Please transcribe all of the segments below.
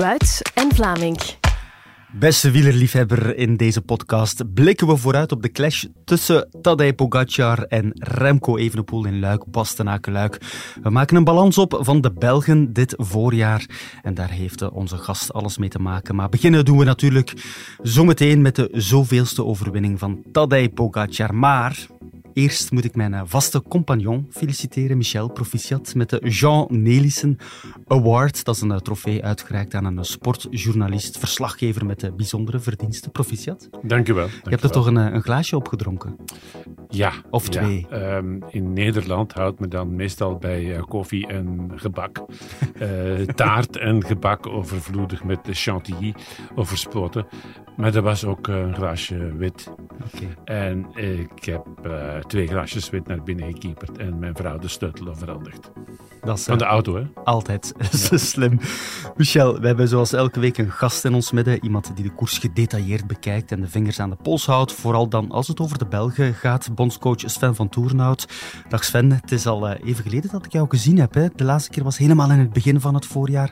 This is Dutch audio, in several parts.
Wuits en Vlaming. Beste wielerliefhebber, in deze podcast blikken we vooruit op de clash tussen Tadej Pogacar en Remco Evenepoel in Luik, Bastenaken-Luik. We maken een balans op van de Belgen dit voorjaar en daar heeft onze gast alles mee te maken. Maar beginnen doen we natuurlijk zometeen met de zoveelste overwinning van Tadej Pogacar. Maar Eerst moet ik mijn eh, vaste compagnon feliciteren, Michel Proficiat, met de Jean Nelissen Award. Dat is een eh, trofee uitgereikt aan een sportjournalist, verslaggever met de bijzondere verdiensten. Proficiat. Dank u wel. je hebt er toch een, eh, een, glaasje opgedronken? Ja. Of twee? Ehm, in Nederland houdt me dan meestal bij koffie en gebak. taart en gebak overvloedig met chantilly overspoten. Maar er was ook een glaasje wit. Okay. En ik heb twee glaasjes wit naar binnen gekieperd en mijn vrouw de sleutel veranderd. Dat is, Van de auto, hè? Altijd. slim. Michel, we hebben zoals elke week een gast in ons midden. Iemand die de koers gedetailleerd bekijkt en de vingers aan de pols houdt. Vooral dan als het over de Belgen gaat. Bondscoach Sven van Toernout. Dag Sven, het is al eh, even geleden dat ik jou gezien heb. Hè? De laatste keer was helemaal in het begin van het voorjaar.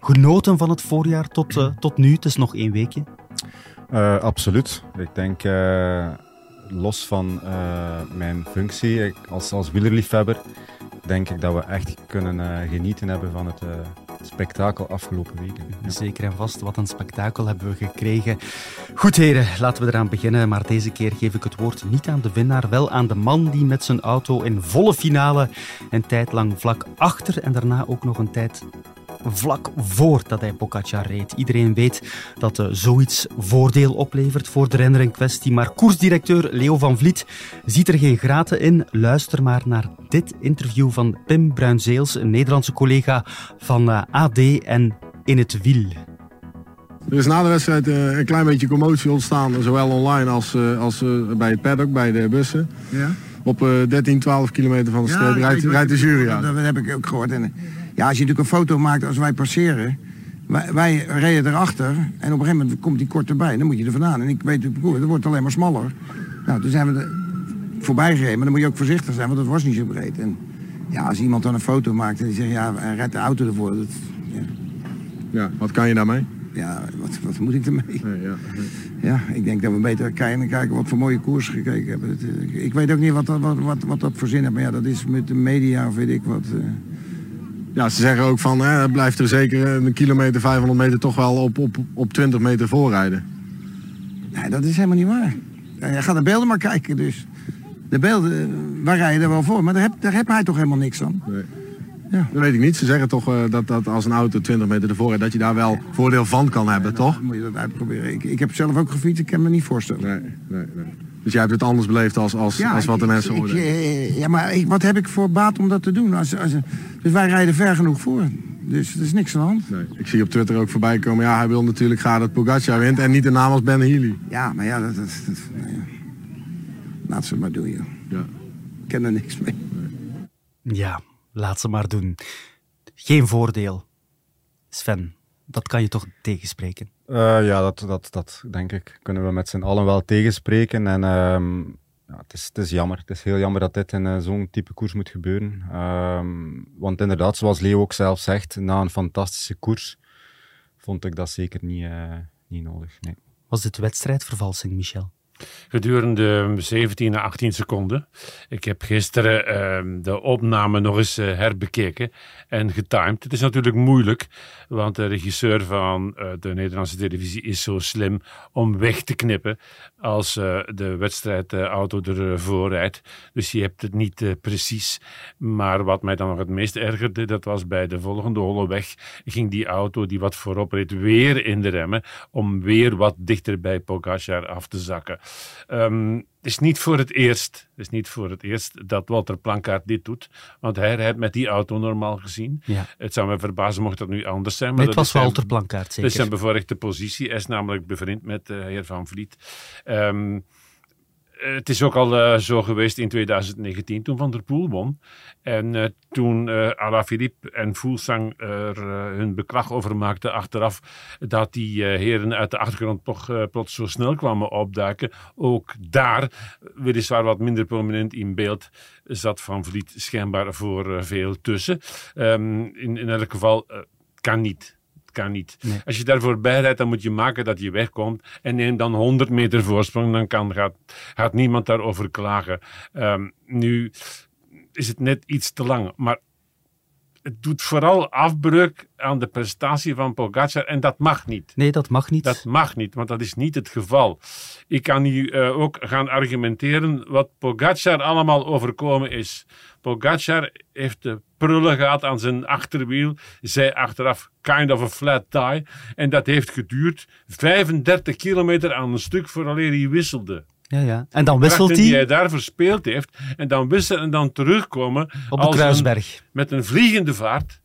Genoten van het voorjaar tot, uh, tot nu. Het is nog één weekje. Uh, absoluut. Ik denk los van uh, mijn functie als, als wielerliefhebber, denk ik dat we echt kunnen uh, genieten hebben van het uh, spektakel afgelopen weken. Zeker en vast, wat een spektakel hebben we gekregen. Goed heren, laten we eraan beginnen, maar deze keer geef ik het woord niet aan de winnaar, wel aan de man die met zijn auto in volle finale een tijd lang vlak achter en daarna ook nog een tijd vlak voordat hij Pogacar reed. Iedereen weet dat uh, zoiets voordeel oplevert voor de renner in kwestie. Maar koersdirecteur Leo van Vliet ziet er geen graten in. Luister maar naar dit interview van Pim Bruinzeels, een Nederlandse collega van uh, eh, AD en In het Wiel. Er is na de wedstrijd uh, een klein beetje commotie ontstaan, zowel online als, als bij het paddock, bij de bussen. Ja? Op 13, 12 kilometer van de ja, rijdt, rijdt de jury aan. Dat, dat, heb ik ook gehoord. En, ja, als je natuurlijk een foto maakt als wij passeren. Wij, wij reden erachter en op een gegeven moment komt die kort erbij. Dan moet je er vandaan. En ik weet het het wordt alleen maar smaller. Nou, toen zijn we er voorbij gereden. Maar dan moet je ook voorzichtig zijn, want het was niet zo breed. En ja, als iemand dan een foto maakt en die zegt, ja, red de auto ervoor. Dat, ja. ja, wat kan je daarmee? Ja, wat, wat moet ik ermee? Nee, ja, ja, ik denk dat we beter kijken en kijken wat voor mooie koers gekeken hebben. Eh, ik weet ook niet wat, wat, wat, wat dat voor zin heeft, maar ja, dat is met de media of weet ik wat. Ja, ze zeggen ook van, hè, blijft er zeker een kilometer, 500 meter toch wel op, op, op 20 meter voorrijden. Nee, dat is helemaal niet waar. Je gaat de beelden maar kijken dus. De beelden, waar rij je er wel voor? Maar daar heb, daar heb hij toch helemaal niks aan? Nee. Ja. Dat weet ik niet. Ze zeggen toch uh, dat, dat als een auto 20 meter ervoor rijdt, dat je daar wel voordeel van kan hebben, toch? moet je dat uitproberen. Ik, ik heb zelf ook gefietst, ik kan me niet voorstellen. Nee, nee, nee. Dus jij hebt het anders beleefd als, als, als wat de mensen horen. Ja, maar ik, wat heb ik voor baat om dat te doen? Als, als, dus wij rijden ver genoeg voor. Dus er is niks aan de hand. Nee, ik zie op Twitter ook voorbij komen. Ja, hij wil natuurlijk graag dat Pogacar wint en niet de naam als Ben Healy. Ja, maar ja, dat, dat, dat ja. laat ze maar doen, joh. Ja. Ik ken er niks mee. Ja, laat ze maar doen. Geen voordeel. Sven, dat kan je toch tegenspreken? Uh, ja, dat, dat, dat denk ik. Kunnen we met z'n allen wel tegenspreken. En ehm, ja, het, is, het is jammer. Het is heel jammer dat dit in uh, zo'n type koers moet gebeuren. Um, want inderdaad, zoals Leo ook zelf zegt, na een fantastische koers vond ik dat zeker niet, uh, niet nodig. Was dit wedstrijdvervalsing, Michel? Gedurende 17 à 18 seconden. Ik heb gisteren uh, de opname nog eens uh, herbekeken en getimed. Het is natuurlijk moeilijk, want de regisseur van uh, de Nederlandse televisie is zo slim om weg te knippen als uh, de wedstrijdauto ervoor rijdt. Dus je hebt het niet precies. Maar wat mij dan nog het meest ergerde, dat was bij de volgende holle weg ging die auto die wat voorop reed weer in de remmen om weer wat dichter bij Pogacar af te zakken. Um, het is niet voor het eerst, het is niet voor het eerst dat Walter Plankaart dit doet. Want hij rijdt met die auto normaal gezien. Ja. Het zou me verbazen mocht dat nu anders zijn. Maar dit was Walter Plankaart zeker. Dat is zijn bevoorrechte positie. Hij is namelijk bevriend met de heer Van Vliet. Um, eh, het is ook al uh, zo geweest in 2019 toen Van der Poel won. En uh, toen uh, Alaphilippe en Fuglsang er hun beklag over maakten achteraf dat die heren uit de achtergrond toch plots zo snel kwamen opduiken. Ook daar, weliswaar wat minder prominent in beeld, zat Van Vliet schijnbaar voor veel tussen. Um, in, in elk geval kan niet kan niet. Als je daar voorbij rijdt, dan moet je maken dat je wegkomt en neem dan 100 meter voorsprong. Dan kan, gaat, gaat niemand daarover klagen. Ehm, nu is het net iets te lang, maar het doet vooral afbreuk aan de prestatie van Pogacar en dat mag niet. Nee, dat mag niet. Dat mag niet, want dat is niet het geval. Ik kan nu uh, ook gaan argumenteren wat Pogacar allemaal overkomen is. Pogacar heeft de prullen gehad aan zijn achterwiel, zij achteraf kind of a flat tire en dat heeft geduurd 35 kilometer aan een stuk vooraleer hij wisselde. Ja, ja. En dan wisselt hij. die hij daar verspeeld heeft. En dan wisselen en dan terugkomen. Op de Kruisberg. met een vliegende vaart.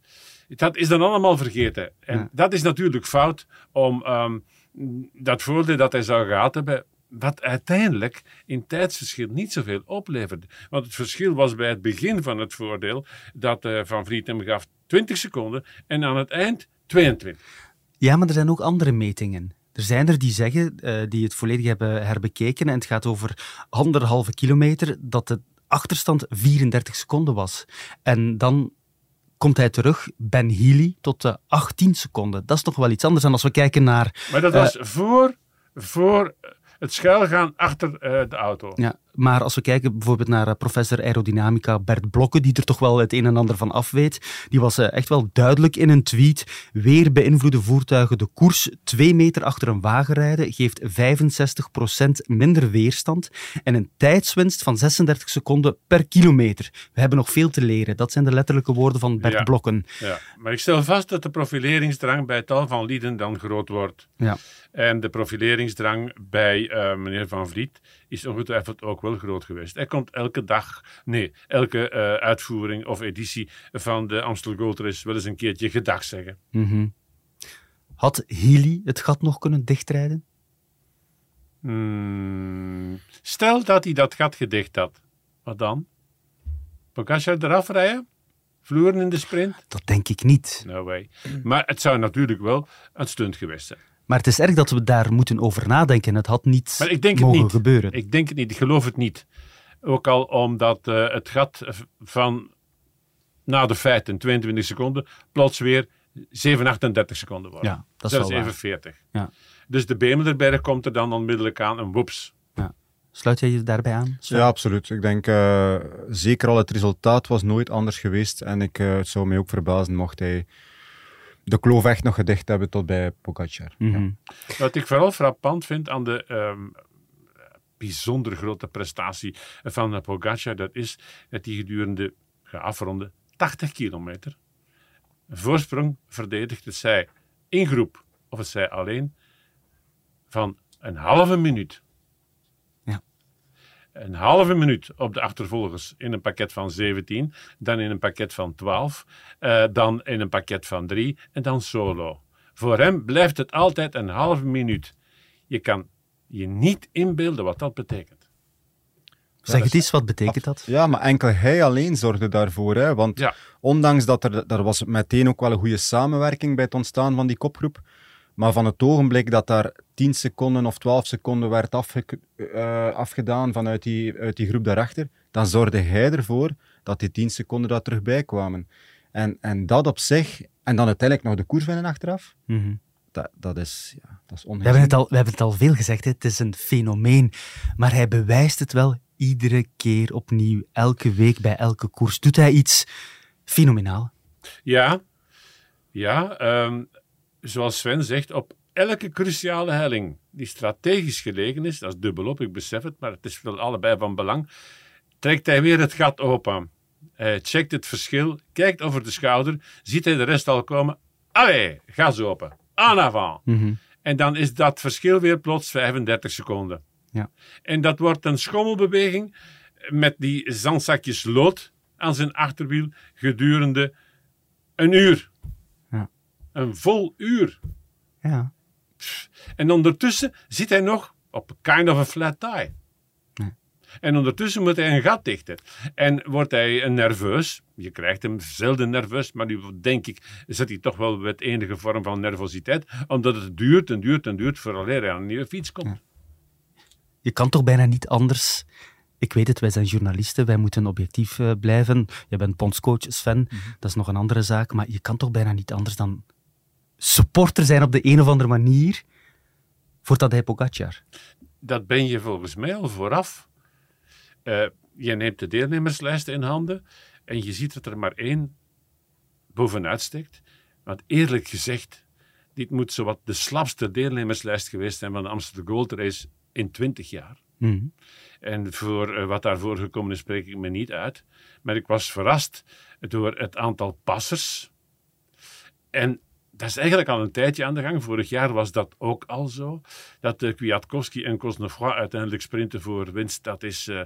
Dat is dan allemaal vergeten. En dat is natuurlijk fout om um, dat voordeel dat hij zou gehad hebben. Wat uiteindelijk in tijdsverschil niet zoveel opleverde. Want het verschil was bij het begin van het voordeel dat uh, Van Vliet hem gaf 20 seconden en aan het eind 22. Ja, maar er zijn ook andere metingen. Er zijn er die zeggen, uh, die het volledig hebben herbekeken, en het gaat over anderhalve kilometer, dat de achterstand 34 seconden was. En dan komt hij terug, Ben Healy, tot de 18 seconden. Dat is toch wel iets anders dan als we kijken naar... Maar dat was uh, voor, voor het schuilgaan achter uh, de auto. Ja, maar als we kijken bijvoorbeeld naar eh, professor aerodynamica Bert Blokke, die er toch wel het een en ander van af weet, die was eh, echt wel duidelijk in een tweet. Weer beïnvloeden voertuigen de koers. Twee meter achter een wagen rijden geeft 65% minder weerstand en een tijdswinst van 36 seconden per kilometer. We hebben nog veel te leren. Dat zijn de letterlijke woorden van Bert Blokken. Ja, maar ik stel vast dat de profileringsdrang bij tal van lieden dan groot wordt. Ja. En de profileringsdrang bij uh, meneer Van Vliet is ongetwijfeld ook wel groot geweest. Hij komt elke dag, nee, elke uh, uitvoering of editie van de Amstel Gold Race wel eens een keertje gedag zeggen. Mm -hmm. Had Healy het gat nog kunnen dichtrijden? Hmm, stel dat hij dat gat gedicht had. Wat dan? Pogacar eraf rijden? Vloeren in de sprint? Dat denk ik niet. No way. Maar het zou natuurlijk wel een stunt geweest zijn. Maar het is erg dat we daar moeten over nadenken. Het had niet maar ik denk mogen het niet. gebeuren. Ik denk het niet. Ik geloof het niet. Ook al omdat uh, het gat van na de feiten 22 seconden plots weer 7, 38 seconden wordt. Ja, dat is Zelfs wel 40. Ja. Dus de Bemelerberg komt er dan onmiddellijk aan en woeps. Ja. Sluit jij je daarbij aan? Sven? Ja, absoluut. Ik denk uh, zeker al het resultaat was nooit anders geweest. En ik, uh, het zou mij ook verbazen mocht hij de kloof echt nog gedicht hebben tot bij Pogacar. Mm -hmm. ja. Wat ik vooral frappant vind aan de um, bijzonder grote prestatie van Pogacar, dat is dat hij gedurende afronde 80 kilometer voorsprong verdedigt, het zij in groep of het zij alleen, van een halve minuut. Een halve minuut op de achtervolgers in een pakket van 17, dan in een pakket van 12, uh, dan in een pakket van 3 en dan solo. Voor hem blijft het altijd een halve minuut. Je kan je niet inbeelden wat dat betekent. Zeg het eens, wat betekent dat? Ja, maar enkel hij alleen zorgde daarvoor. Hè? Want ja. ondanks dat er, er was meteen ook wel een goede samenwerking bij het ontstaan van die kopgroep. Maar van het ogenblik dat daar 10 seconden of 12 seconden werd afge, uh, afgedaan vanuit die, uit die groep daarachter, dan zorgde hij ervoor dat die 10 seconden daar terugbij kwamen. En, en dat op zich, en dan uiteindelijk nog de koers winnen achteraf, mm -hmm. dat, dat is, ja, dat is we hebben, het al, we hebben het al veel gezegd, hè? het is een fenomeen. Maar hij bewijst het wel iedere keer opnieuw, elke week bij elke koers. Doet hij iets fenomenaal? Ja, ja um, zoals Sven zegt, op elke cruciale helling die strategisch gelegen is, dat is dubbelop, ik besef het, maar het is wel allebei van belang, trekt hij weer het gat open. Hij checkt het verschil, kijkt over de schouder, ziet hij de rest al komen. Allee, gas open. En avant. Mm -hmm. En dan is dat verschil weer plots 35 seconden. Ja. En dat wordt een schommelbeweging met die zandzakjes lood aan zijn achterwiel gedurende een uur. Een vol uur. Ja. En ondertussen zit hij nog op kind of a flat tire. Ja. En ondertussen moet hij een gat dichten. En wordt hij nerveus. Je krijgt hem zelden nerveus, maar nu denk ik, zit hij toch wel met enige vorm van nervositeit. Omdat het duurt en duurt en duurt voordat hij aan een nieuwe fiets komt. Ja. Je kan toch bijna niet anders. Ik weet het, wij zijn journalisten, wij moeten objectief uh, blijven. Je bent bondscoach, Sven, mm -hmm. dat is nog een andere zaak. Maar je kan toch bijna niet anders dan supporter zijn op de een of andere manier voor Tadej Pogacar? Dat ben je volgens mij al vooraf. Uh, je neemt de deelnemerslijst in handen en je ziet dat er maar één bovenuit steekt. Want eerlijk gezegd, dit moet zowat de slapste deelnemerslijst geweest zijn van de Amsterdam Gold Race in 20 jaar. Mhm. En voor uh, wat daarvoor gekomen is, spreek ik me niet uit. Maar ik was verrast door het aantal passers. En dat is eigenlijk al een tijdje aan de gang. Vorig jaar was dat ook al zo. Dat uh, Kwiatkowski en Cosnefroid uiteindelijk sprinten voor winst, dat is uh,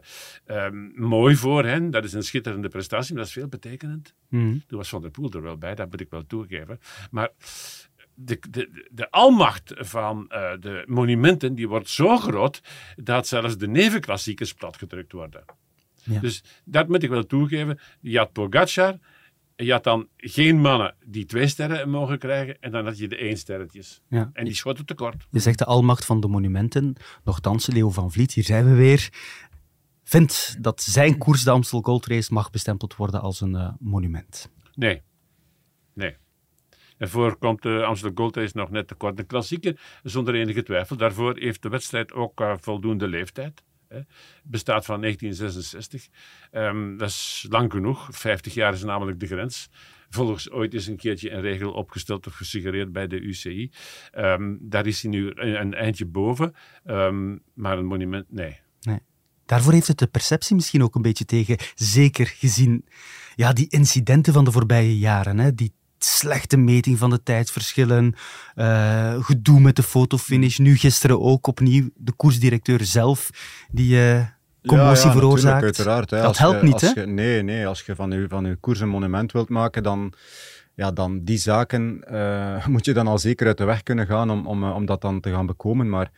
um, mooi voor hen. Dat is een schitterende prestatie, maar dat is veel betekenend. Mm. Toen was Van der Poel er wel bij, dat moet ik wel toegeven. Maar de, de, de almacht van uh, de monumenten die wordt zo groot dat zelfs de nevenklassiekers platgedrukt worden. Ja. Dus dat moet ik wel toegeven. Je had Pogacar, je had dan geen mannen die twee sterren mogen krijgen en dan had je de één sterretjes. Ja. En die schoten tekort. Je zegt de almacht van de monumenten. Nochtans, Leo van Vliet, hier zijn we weer. Vindt dat zijn koers, de Amstel Gold Race, mag bestempeld worden als een uh, monument? Nee. Nee. Daarvoor komt de Amsterdam Gold Race nog net tekort. De klassieker, zonder enige twijfel. Daarvoor heeft de wedstrijd ook uh, voldoende leeftijd. Bestaat van 1966. Um, dat is lang genoeg. 50 jaar is namelijk de grens. Volgens ooit is een keertje een regel opgesteld of gesuggereerd bij de UCI. Um, daar is hij nu een, eindje boven. Um, maar een monument, nee. nee. Daarvoor heeft het de perceptie misschien ook een beetje tegen. Zeker gezien ja, die incidenten van de voorbije jaren. Hè, die slechte meting van de tijdsverschillen, uh, gedoe met de fotofinish. Nu gisteren ook opnieuw de koersdirecteur zelf die uh, commotie ja, ja, veroorzaakt. Uiteraard, hè. Dat als helpt je, niet, hè? Nee, nee, als je van je, van je koers een monument wilt maken, dan, ja, dan die zaken uh, moet je dan al zeker uit de weg kunnen gaan om, om, om dat dan te gaan bekomen. Maar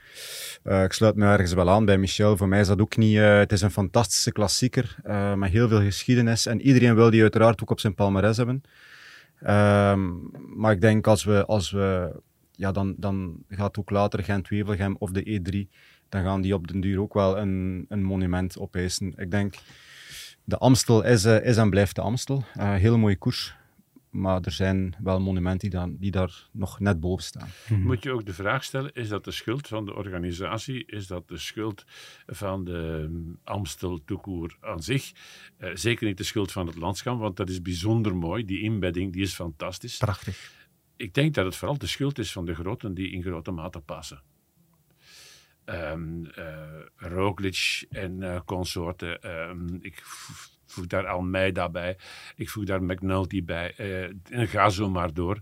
uh, ik sluit me ergens wel aan bij Michel. Voor mij is dat ook niet... Uh, het is een fantastische klassieker met heel veel geschiedenis. En iedereen wil die uiteraard ook op zijn palmarès hebben. Um, maar ik denk als we, als we ja, dan, dan gaat ook later Gent-Wevelgem of de E3, dan gaan die op den duur ook wel een, een monument opeisen. Ik denk, de Amstel is, uh, is en blijft de Amstel. Uh, heel mooie koers. Maar er zijn wel monumenten die, dan, die daar nog net boven staan. Mm-hmm. Moet je ook de vraag stellen, is dat de schuld van de organisatie? Is dat de schuld van de Amstel Toekoer aan zich? Uh, zeker niet de schuld van het landschap, want dat is bijzonder mooi. Die inbedding die is fantastisch. Prachtig. Ik denk dat het vooral de schuld is van de groten die in grote mate passen. Um, uh, Roglic en uh, consorten. Um, ik voeg daar Almeida bij. Ik voeg daar McNulty bij. Uh, en ga zo maar door.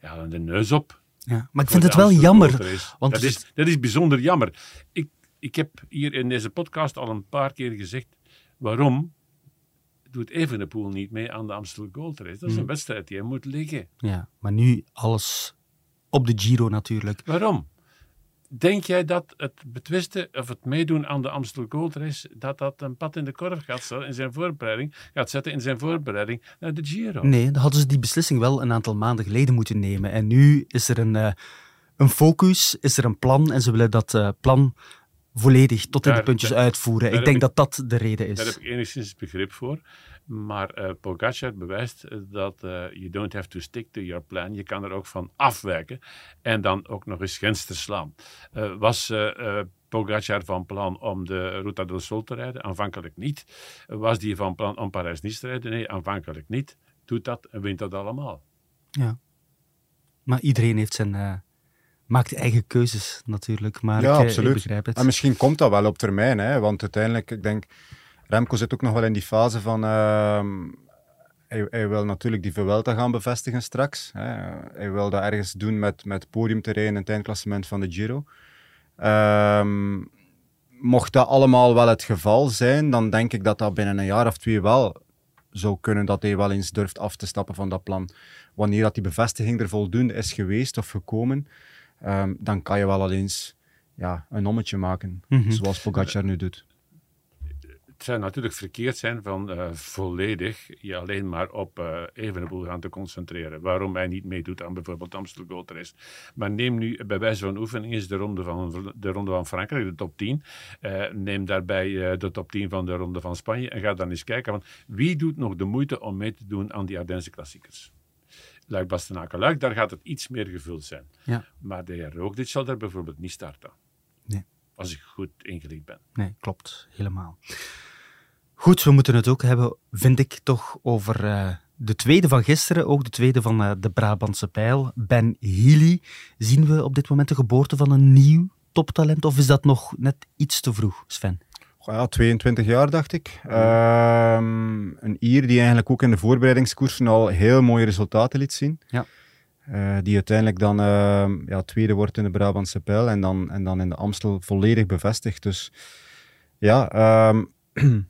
Ja, dan de neus op. Ja, maar ik vind het wel jammer. Want dat, is, dat is bijzonder jammer. Ik, ik heb hier in deze podcast al een paar keer gezegd waarom doet Evenepoel niet mee aan de Amstel Gold Race. Dat is een Hmm. wedstrijd die hij moet liggen. Ja, maar nu alles op de Giro natuurlijk. Waarom? Denk jij dat het betwisten of het meedoen aan de Amstel Gold Race, dat dat een pad in de korf gaat zetten in zijn voorbereiding, gaat zetten in zijn voorbereiding naar de Giro? Nee, dan hadden ze die beslissing wel een aantal maanden geleden moeten nemen. En nu is er een, uh, een focus, is er een plan en ze willen dat uh, plan volledig tot in Daar- de puntjes daar- uitvoeren. daar Ik denk dat dat de reden Daar heb is. ik enigszins begrip voor. Maar eh Pogacar bewijst eh, dat eh you don't have to stick to your plan. Je kan er ook van afwijken en dan ook nog eens grens te slaan. Was Pogacar van plan om de Ruta del Sol te rijden? Aanvankelijk niet. Was die van plan om Parijs-Nice te rijden? Nee, aanvankelijk niet. Doet dat en wint dat allemaal. Maar iedereen heeft zijn... maakt eigen keuzes natuurlijk. Maar Ja, ik, eh, absoluut. ik begrijp het. En misschien komt dat wel op termijn, hè, want uiteindelijk, ik denk, Remco zit ook nog wel in die fase van. ehm, hij, hij wil natuurlijk die Vuelta gaan bevestigen straks. Hè. Hij wil dat ergens doen met, met podiumterrein in het eindklassement van de Giro. Ehm, mocht dat allemaal wel het geval zijn, dan denk ik dat dat binnen een jaar of twee wel zou kunnen dat hij wel eens durft af te stappen van dat plan. Wanneer dat die bevestiging er voldoende is geweest of gekomen, ehm, dan kan je wel al eens ja, een ommetje maken, Mhm. zoals Pogacar nu doet. Het zou natuurlijk verkeerd zijn van eh, volledig je alleen maar op eh Evenepoel gaan te concentreren. Waarom hij niet meedoet aan bijvoorbeeld Amstel Gold Race. Maar neem nu bij wijze van oefening eens de ronde van, de ronde van Frankrijk, de top 10. Eh, neem daarbij eh, de top 10 van de ronde van Spanje en ga dan eens kijken. Want wie doet nog de moeite om mee te doen aan die Ardense klassiekers? Luik Bastenaken Luik, daar gaat het iets meer gevuld zijn. Ja. Maar de heer Roogdit zal daar bijvoorbeeld niet starten. Nee. Als ik goed ingelicht ben. Nee, klopt. Helemaal. Goed, we moeten het ook hebben, vind ik, toch over uh, de tweede van gisteren, ook de tweede van uh, de Brabantse pijl. Ben Healy. Zien we op dit moment de geboorte van een nieuw toptalent, of is dat nog net iets te vroeg, Sven? Ja, 22 jaar dacht ik. Um, een Ier die eigenlijk ook in de voorbereidingskoersen al heel mooie resultaten liet zien. Ja. Uh, die uiteindelijk dan uh, ja, tweede wordt in de Brabantse pijl en dan, en dan in de Amstel volledig bevestigd. Dus ja, um,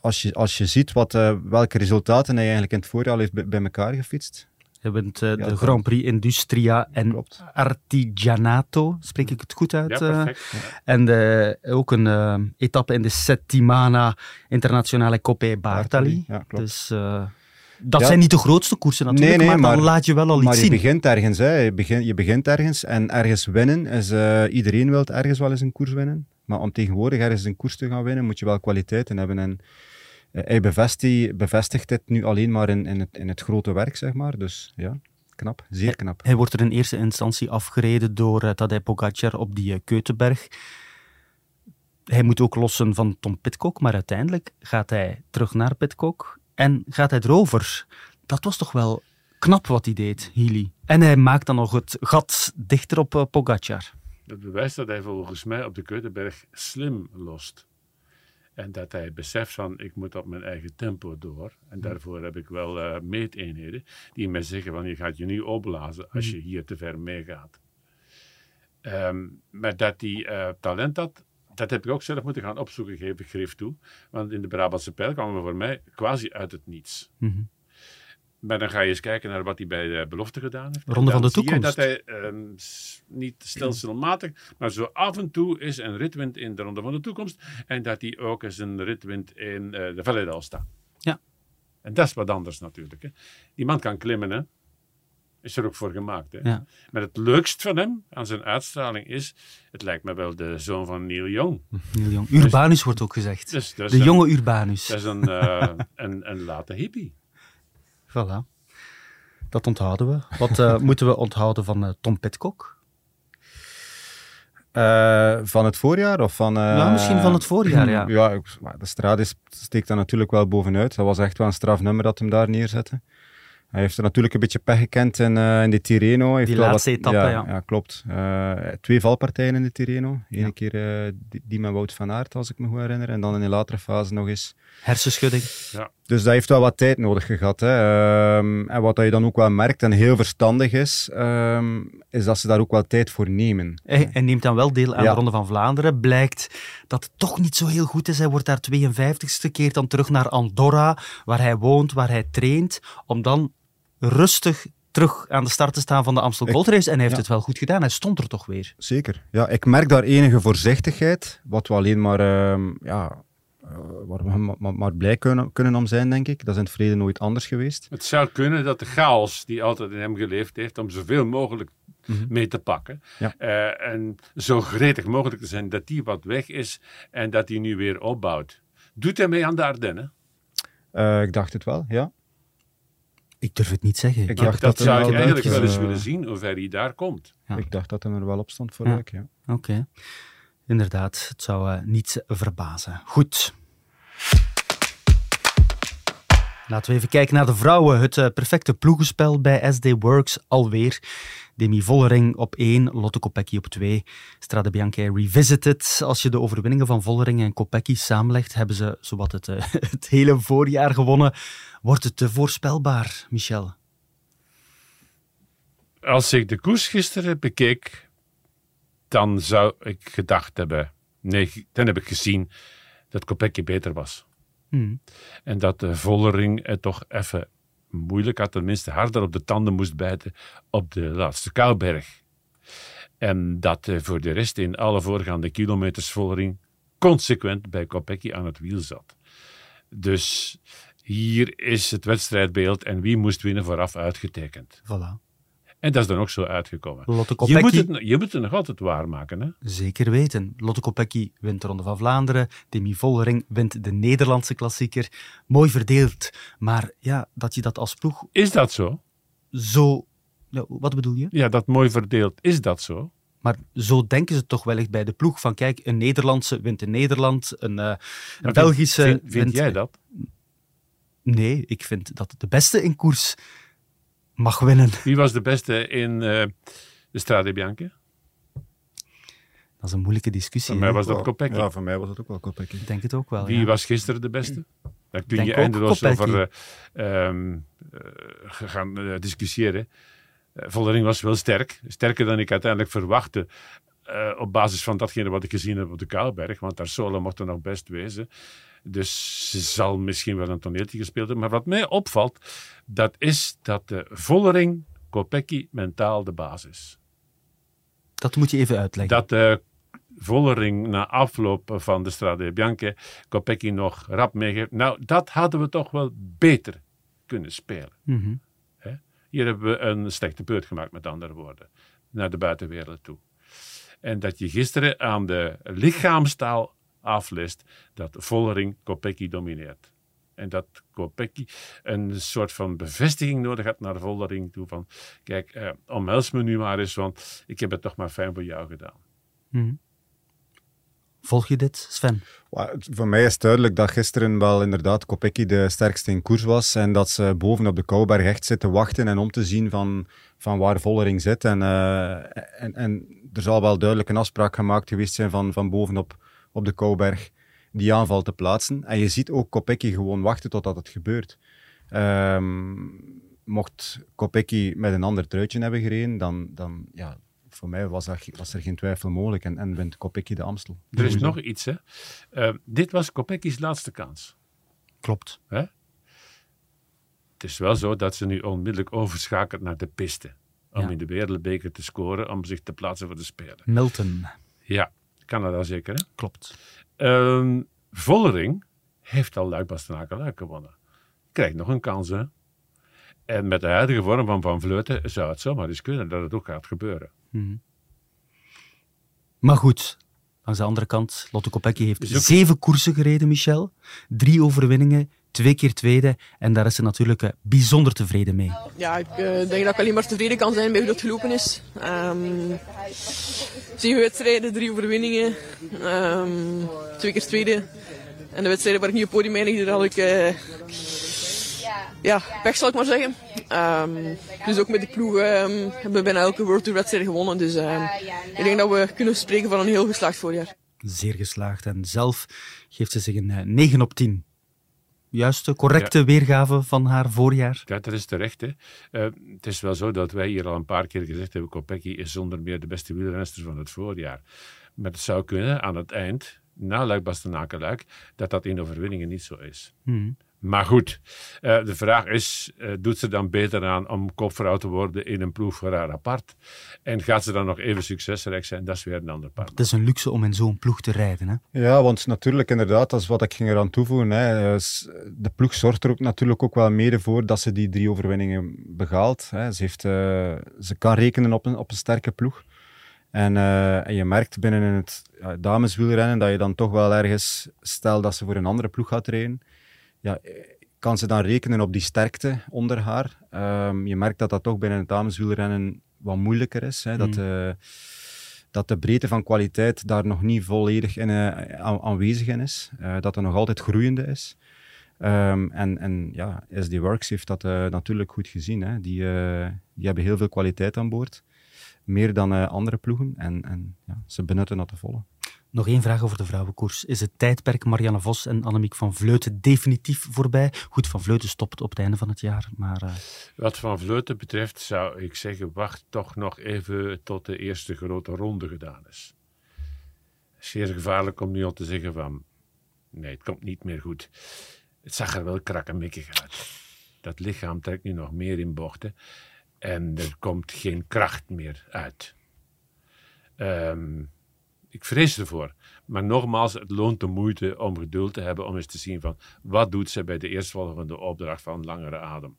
als, je, als je ziet wat, uh, welke resultaten hij eigenlijk in het voorjaar heeft bij, bij elkaar gefietst. Je bent uh, de Grand Prix Industria en Klopt. Artigianato, spreek ik het goed uit? Ja, perfect. Uh, en de, ook een uh, etappe in de Settimana Internationale Coppa Bartali. Ja, klopt. Dus dat ja. zijn niet de grootste koersen natuurlijk, nee, nee, maar, maar dan laat je wel al maar iets je zien. Begint ergens, hè. Je, begint, je begint ergens en ergens winnen is... iedereen wil ergens wel eens een koers winnen. Maar om tegenwoordig ergens een koers te gaan winnen, moet je wel kwaliteiten hebben. En hij bevestigt, bevestigt dit nu alleen maar in, in, het, in het grote werk, zeg maar. Dus ja, knap, zeer knap. Hij wordt er in eerste instantie afgereden door uh, Tadej Pogacar op die uh, Keutenberg. Hij moet ook lossen van Tom Pitcock, maar uiteindelijk gaat hij terug naar Pitcock en gaat hij erover. Dat was toch wel knap wat hij deed, Healy. En hij maakt dan nog het gat dichter op uh, Pogacar. Dat bewijst dat hij volgens mij op de Keutenberg slim lost. En dat hij beseft van, ik moet op mijn eigen tempo door. En daarvoor heb ik wel uh, meeteenheden die mij zeggen van, je gaat je nu opblazen als je hier te ver meegaat. Um, maar dat hij uh, talent had, dat heb ik ook zelf moeten gaan opzoeken, geef ik greef toe. Want in de Brabantse pijl kwamen we voor mij quasi uit het niets. Mm -hmm. Maar dan ga je eens kijken naar wat hij bij de belofte gedaan heeft. Ronde van de toekomst. Dat hij um, niet stelselmatig, maar zo af en toe is een rit wint in de Ronde van de Toekomst. En dat hij ook eens een rit wint in uh, de Valle d'Aosta. Ja. En dat is wat anders natuurlijk. Hè. Die man kan klimmen, hè. Is er ook voor gemaakt. Hè. Ja. Maar het leukst van hem, aan zijn uitstraling, is... Het lijkt me wel de zoon van Neil Young. Neil Young. Urbanus dus, wordt ook gezegd. Dus, dus de een, jonge Urbanus. Dat is een, uh, een, een late hippie. Voilà. Dat onthouden we. Wat uh, moeten we onthouden van uh, Tom Pitcock? Uh, van het voorjaar? Of van, ja, misschien van het voorjaar, ja. ja de straat steekt daar natuurlijk wel bovenuit. Dat was echt wel een strafnummer dat hem daar neerzette. Hij heeft er natuurlijk een beetje pech gekend in, uh, in de Tirreno. Heeft die laatste wat, etappe, ja. ja. ja klopt. Uh, twee valpartijen in de Tirreno. Eén ja. keer uh, die, die, met Wout van Aert, als ik me goed herinner. En dan in de latere fase nog eens. Hersenschudding. Ja. Dus dat heeft wel wat tijd nodig gehad. Hè. Um, en wat je dan ook wel merkt, en heel verstandig is, um, is dat ze daar ook wel tijd voor nemen. Hij, hij neemt dan wel deel aan ja. de Ronde van Vlaanderen. Blijkt dat het toch niet zo heel goed is. Hij wordt daar 52ste, keert dan terug naar Andorra, waar hij woont, waar hij traint, om dan rustig terug aan de start te staan van de Amstel Gold Race. En hij heeft ja. het wel goed gedaan. Hij stond er toch weer. Zeker. Ja, ik merk daar enige voorzichtigheid. Wat we alleen maar, uh, ja, uh, waar we maar, maar, blij kunnen, kunnen om zijn, denk ik. Dat is in het verleden nooit anders geweest. Het zou kunnen dat de chaos die altijd in hem geleefd heeft, om zoveel mogelijk mm -hmm. mee te pakken. Ja. Uh, en zo gretig mogelijk te zijn dat die wat weg is en dat hij nu weer opbouwt. Doet hij mee aan de Ardennen? Uh, ik dacht het wel, ja. Ik durf het niet zeggen. Ik dacht dat, dat zou ik eigenlijk wel eens willen zien, hoe ver hij daar komt. Ja. Ik dacht dat hij er wel op stond voor ja. ja. Oké. Okay. Inderdaad, het zou uh, niet verbazen. Goed. Laten we even kijken naar de vrouwen. Het uh, perfecte ploegenspel bij SD Works alweer. Demi Vollering op 1, Lotte Kopecky op 2. Strade Bianche Revisited. Als je de overwinningen van Vollering en Kopecky samenlegt, hebben ze zowat het, uh, het hele voorjaar gewonnen. Wordt het te voorspelbaar, Michel? Als ik de koers gisteren bekeek, dan zou ik gedacht hebben... Nee, dan heb ik gezien dat Kopecky beter was. Hmm. En dat de Vollering het toch even moeilijk had, tenminste harder op de tanden moest bijten op de laatste Kouberg. En dat uh, voor de rest in alle voorgaande kilometers Vollering consequent bij Kopecky aan het wiel zat. Dus hier is het wedstrijdbeeld en wie moest winnen vooraf uitgetekend. Voilà. En dat is dan ook zo uitgekomen. Lotte je, moet het, je moet het nog altijd waarmaken. Hè? Zeker weten. Lotte Kopecky wint de Ronde van Vlaanderen. Demi Vollering wint de Nederlandse klassieker. Mooi verdeeld. Maar ja, dat je dat als ploeg... Is dat zo? zo... Ja, wat bedoel je? Ja, dat mooi verdeeld. Is dat zo? Maar zo denken ze toch wellicht bij de ploeg. Van kijk, een Nederlandse wint in Nederland, een, uh, een Belgische vind, vind, vind jij dat? Nee, ik vind dat de beste in koers mag winnen. Wie was de beste in uh, de Strade Bianche? Dat is een moeilijke discussie. Voor mij was dat Kopecky. Ja, voor mij was het ook wel Kopecky. Ik denk het ook wel. Wie ja. was gisteren de beste? Daar kun je eindeloos over uh, um, uh, gaan uh, discussiëren. Voldering was wel sterk. Sterker dan ik uiteindelijk verwachtte. Uh, op basis van datgene wat ik gezien heb op de Kaalberg. Want daar solo mocht er nog best wezen. Dus ze zal misschien wel een toneeltje gespeeld hebben. Maar wat mij opvalt, dat is dat de Vollering Kopecky mentaal de basis. Dat moet je even uitleggen. Dat de Vollering na afloop van de Strade Bianche Kopecky nog rap meegeeft. Nou, dat hadden we toch wel beter kunnen spelen. Mm -hmm. Hier hebben we een slechte beurt gemaakt, met andere woorden. Naar de buitenwereld toe. En dat je gisteren aan de lichaamstaal afleest dat Vollering Kopecky domineert. En dat Kopecky een soort van bevestiging nodig had naar Vollering toe van kijk, eh, omhels me nu maar eens, want ik heb het toch maar fijn voor jou gedaan. Mm -hmm. Volg je dit, Sven? Voor mij is duidelijk dat gisteren wel inderdaad Kopecky de sterkste in koers was en dat ze boven op de Kouberg echt zitten wachten en om te zien van, van waar Vollering zit. En, uh, en, en er zal wel duidelijk een afspraak gemaakt geweest zijn van, van bovenop op de Kouberg die aanval te plaatsen. En je ziet ook Kopecky gewoon wachten totdat het gebeurt. Um, mocht Kopecky met een ander truitje hebben gereden, dan, dan ja, voor mij was, dat, was, er geen twijfel mogelijk en, en wint Kopecky de Amstel. Er is nog iets, hè. Uh, dit was Kopecky's laatste kans. Klopt. Hè? Het is wel zo dat ze nu onmiddellijk overschakelt naar de piste. Om ja. in de wereldbeker te scoren, om zich te plaatsen voor de Spelen. Milton. Ja, Canada zeker, hè? Klopt. Um, Vollering heeft al Luik Bastenaken Luik gewonnen. Krijgt nog een kans, hè? En met de huidige vorm van Van Vleuten zou het zomaar eens kunnen dat het ook gaat gebeuren. -hmm. Maar goed, langs de andere kant, Lotte Kopecky heeft ook... zeven koersen gereden, Michel. Drie overwinningen, twee keer tweede. En daar is ze natuurlijk uh, bijzonder tevreden mee. Ja, ik uh, denk dat ik alleen maar tevreden kan zijn bij hoe dat gelopen is. Um, zeven wedstrijden, drie overwinningen, um, twee keer tweede. En de wedstrijden waar ik nu op podium eindigde, daar had ik... Uh, ja, pech zal ik maar zeggen. Um, dus ook met de ploeg um, hebben we bijna elke World Tour wedstrijd gewonnen. Dus um, ik denk dat we kunnen spreken van een heel geslaagd voorjaar. Zeer geslaagd. En zelf geeft ze zich een uh, 9 op 10. Juiste, correcte ja. weergave van haar voorjaar. Ja, dat is terecht. Hè. Uh, het is wel zo dat wij hier al een paar keer gezegd hebben, Kopecky is zonder meer de beste wielrenster van het voorjaar. Maar het zou kunnen aan het eind, na Luik Bastenaken-Luik, dat dat in overwinningen niet zo is. Hmm. Maar goed, uh, de vraag is, uh, doet ze dan beter aan om kopvrouw te worden in een ploeg voor haar apart? En gaat ze dan nog even succesrijk zijn? Dat is weer een ander paar. Het is een luxe om in zo'n ploeg te rijden. Hè? Ja, want natuurlijk, inderdaad, dat is wat ik ging eraan toevoegen. Hè. De ploeg zorgt er ook natuurlijk ook wel mede voor dat ze die drie overwinningen behaalt. Hè. Ze, heeft, uh, ze kan rekenen op een, op een sterke ploeg. En, en je merkt binnen het ja, dameswielrennen dat je dan toch wel ergens, stel dat ze voor een andere ploeg gaat rijden, ja, kan ze dan rekenen op die sterkte onder haar. Um, je merkt dat dat toch binnen het dameswielrennen wat moeilijker is. Hè? Dat, uh, dat de breedte van kwaliteit daar nog niet volledig in, uh, aanwezig in is. Uh, dat er nog altijd groeiende is. Um, en, en ja, SD Works heeft dat natuurlijk goed gezien. Hè? Die, die hebben heel veel kwaliteit aan boord. Meer dan andere ploegen. En, en ja, ze benutten dat te volle. Nog één vraag over de vrouwenkoers. Is het tijdperk Marianne Vos en Annemiek van Vleuten definitief voorbij? Goed, Van Vleuten stopt op het einde van het jaar, maar... Uh... Wat Van Vleuten betreft zou ik zeggen, wacht toch nog even tot de eerste grote ronde gedaan is. Zeer gevaarlijk om nu al te zeggen van... Nee, het komt niet meer goed. Het zag er wel krakkemikkig uit. Dat lichaam trekt nu nog meer in bochten. En er komt geen kracht meer uit. Um, ik vrees ervoor. Maar nogmaals, het loont de moeite om geduld te hebben om eens te zien van wat doet ze bij de eerstvolgende opdracht van langere adem.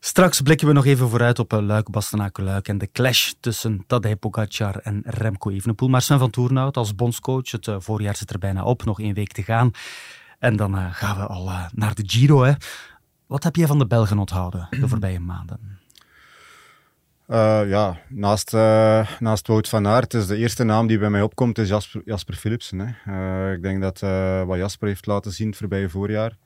Straks blikken we nog even vooruit op Luik, Bastenaken-Luik en de clash tussen Tadej Pogacar en Remco Evenepoel. Maar Sven van Toernout als bondscoach, het voorjaar zit er bijna op, nog één week te gaan. En dan uh, gaan we al naar de Giro. Hè. Wat heb jij van de Belgen onthouden de voorbije maanden? Uh, ja, naast, uh, naast Wout van Aert is de eerste naam die bij mij opkomt is Jasper, Jasper Philipsen. Hè. Uh, ik denk dat wat Jasper heeft laten zien het voorbije voorjaar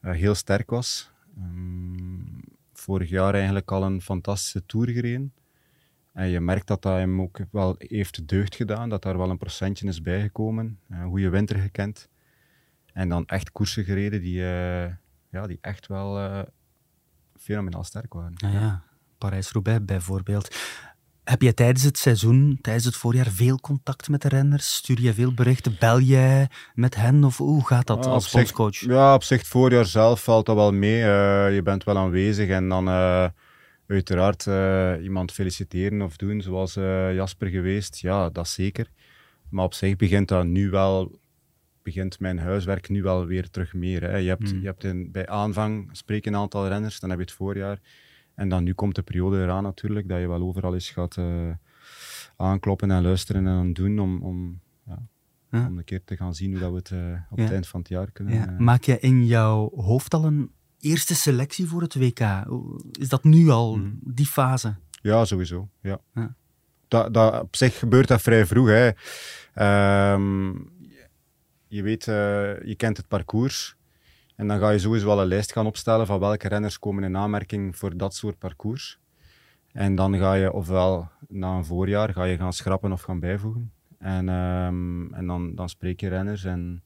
heel sterk was. Um, vorig jaar eigenlijk al een fantastische Tour gereden. En je merkt dat dat hem ook wel heeft deugd gedaan, dat daar wel een procentje is bijgekomen. Een goede winter gekend. En dan echt koersen gereden die, ja, die echt wel fenomenaal sterk waren. Ja, ja. Parijs-Roubaix bijvoorbeeld. Heb je tijdens het seizoen, tijdens het voorjaar, veel contact met de renners? Stuur je veel berichten? Bel jij met hen? Of hoe gaat dat als bondscoach? Ja, op zich, het voorjaar zelf valt dat wel mee. Uh, je bent wel aanwezig en dan uh, uiteraard uh, iemand feliciteren of doen, zoals Jasper geweest. Ja, dat zeker. Maar op zich begint dat nu wel begint mijn huiswerk nu wel weer terug meer. Hè. Je hebt, hmm. je hebt in, bij aanvang spreken een aantal renners, dan heb je het voorjaar. En dan nu komt de periode eraan natuurlijk, dat je wel overal eens gaat uh, aankloppen en luisteren en doen om, om, ja, om een keer te gaan zien hoe dat we het uh, op het eind van het jaar kunnen. Ja. Uh, Maak je in jouw hoofd al een eerste selectie voor het WK? Is dat nu al, hmm. die fase? Ja, sowieso. Ja. Dat, dat, op zich gebeurt dat vrij vroeg. Hè. Um, je weet, je kent het parcours. En dan ga je sowieso wel een lijst gaan opstellen van welke renners komen in aanmerking voor dat soort parcours. En dan ga je ofwel na een voorjaar ga je gaan schrappen of gaan bijvoegen. En, um, en dan, dan spreek je renners en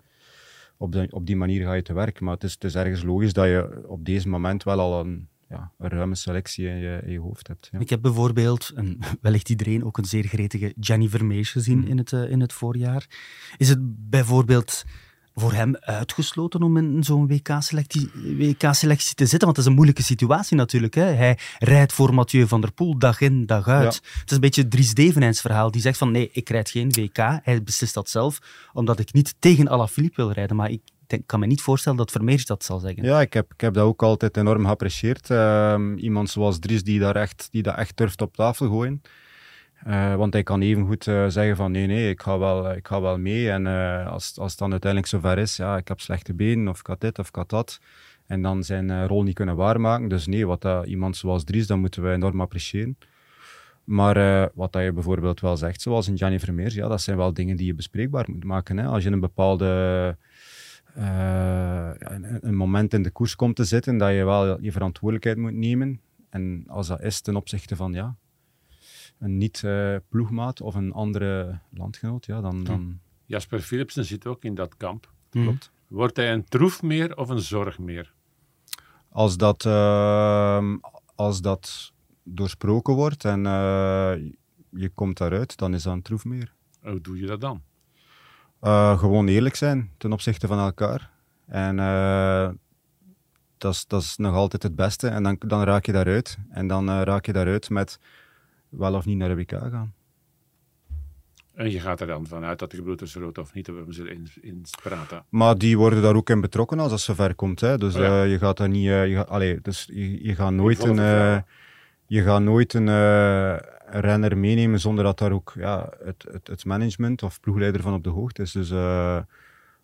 op, de, op die manier ga je te werk. Maar het is, het is ergens logisch dat je op deze moment wel al een, ja, een ruime selectie in je, in je hoofd hebt. Ja. Ik heb bijvoorbeeld, en wellicht iedereen, ook een zeer gretige Jenny Vermeers gezien mm. in, het, uh, in het voorjaar. Is het bijvoorbeeld voor hem uitgesloten om in zo'n WK-selectie WK te zitten? Want het is een moeilijke situatie natuurlijk. Hè? Hij rijdt voor Mathieu van der Poel dag in, dag uit. Het is een beetje het Dries Devenijns verhaal. Die zegt van nee, ik rijd geen WK. Hij beslist dat zelf, omdat ik niet tegen Alaphilippe wil rijden. Maar ik kan me niet voorstellen dat Vermeers dat zal zeggen. Ja, ik heb, ik heb dat ook altijd enorm geapprecieerd. Uh, iemand zoals Dries die, daar echt, die dat echt durft op tafel gooien. Uh, want hij kan even goed uh, zeggen van nee, nee, ik ga wel, ik ga wel mee. En uh, als, als het dan uiteindelijk zover is, ja, ik heb slechte benen of ik had dit of ik had dat. En dan zijn rol niet kunnen waarmaken. Dus nee, wat dat, iemand zoals Dries, dat moeten we enorm appreciëren. Maar wat dat je bijvoorbeeld wel zegt, zoals in Gianni Vermeers, ja, dat zijn wel dingen die je bespreekbaar moet maken. Hè. Als je een bepaalde een moment in de koers komt te zitten, dat je wel je verantwoordelijkheid moet nemen. En als dat is ten opzichte van ja, een niet-ploegmaat of een andere landgenoot, ja, dan... dan... Jasper Philipsen zit ook in dat kamp. Mhm. Klopt. Wordt hij een troef meer of een zorg meer? Als dat, uh, als dat doorsproken wordt en uh, je komt daaruit, dan is dat een troef meer. Hoe doe je dat dan? Uh, gewoon eerlijk zijn ten opzichte van elkaar. En uh, dat is, dat is nog altijd het beste. En dan, dan raak je daaruit. En dan raak je daaruit met wel of niet naar de WK gaan. En je gaat er dan vanuit dat de gebroeders rood of niet, we zullen in, in praten. Maar die worden daar ook in betrokken als het zover komt. Hè. Dus oh eh, je gaat daar niet... Uh, je, gaat, allee, dus je, je gaat nooit een... Uh, je gaat nooit een renner meenemen zonder dat daar ook ja, het, het, het, management of ploegleider van op de hoogte is. Dus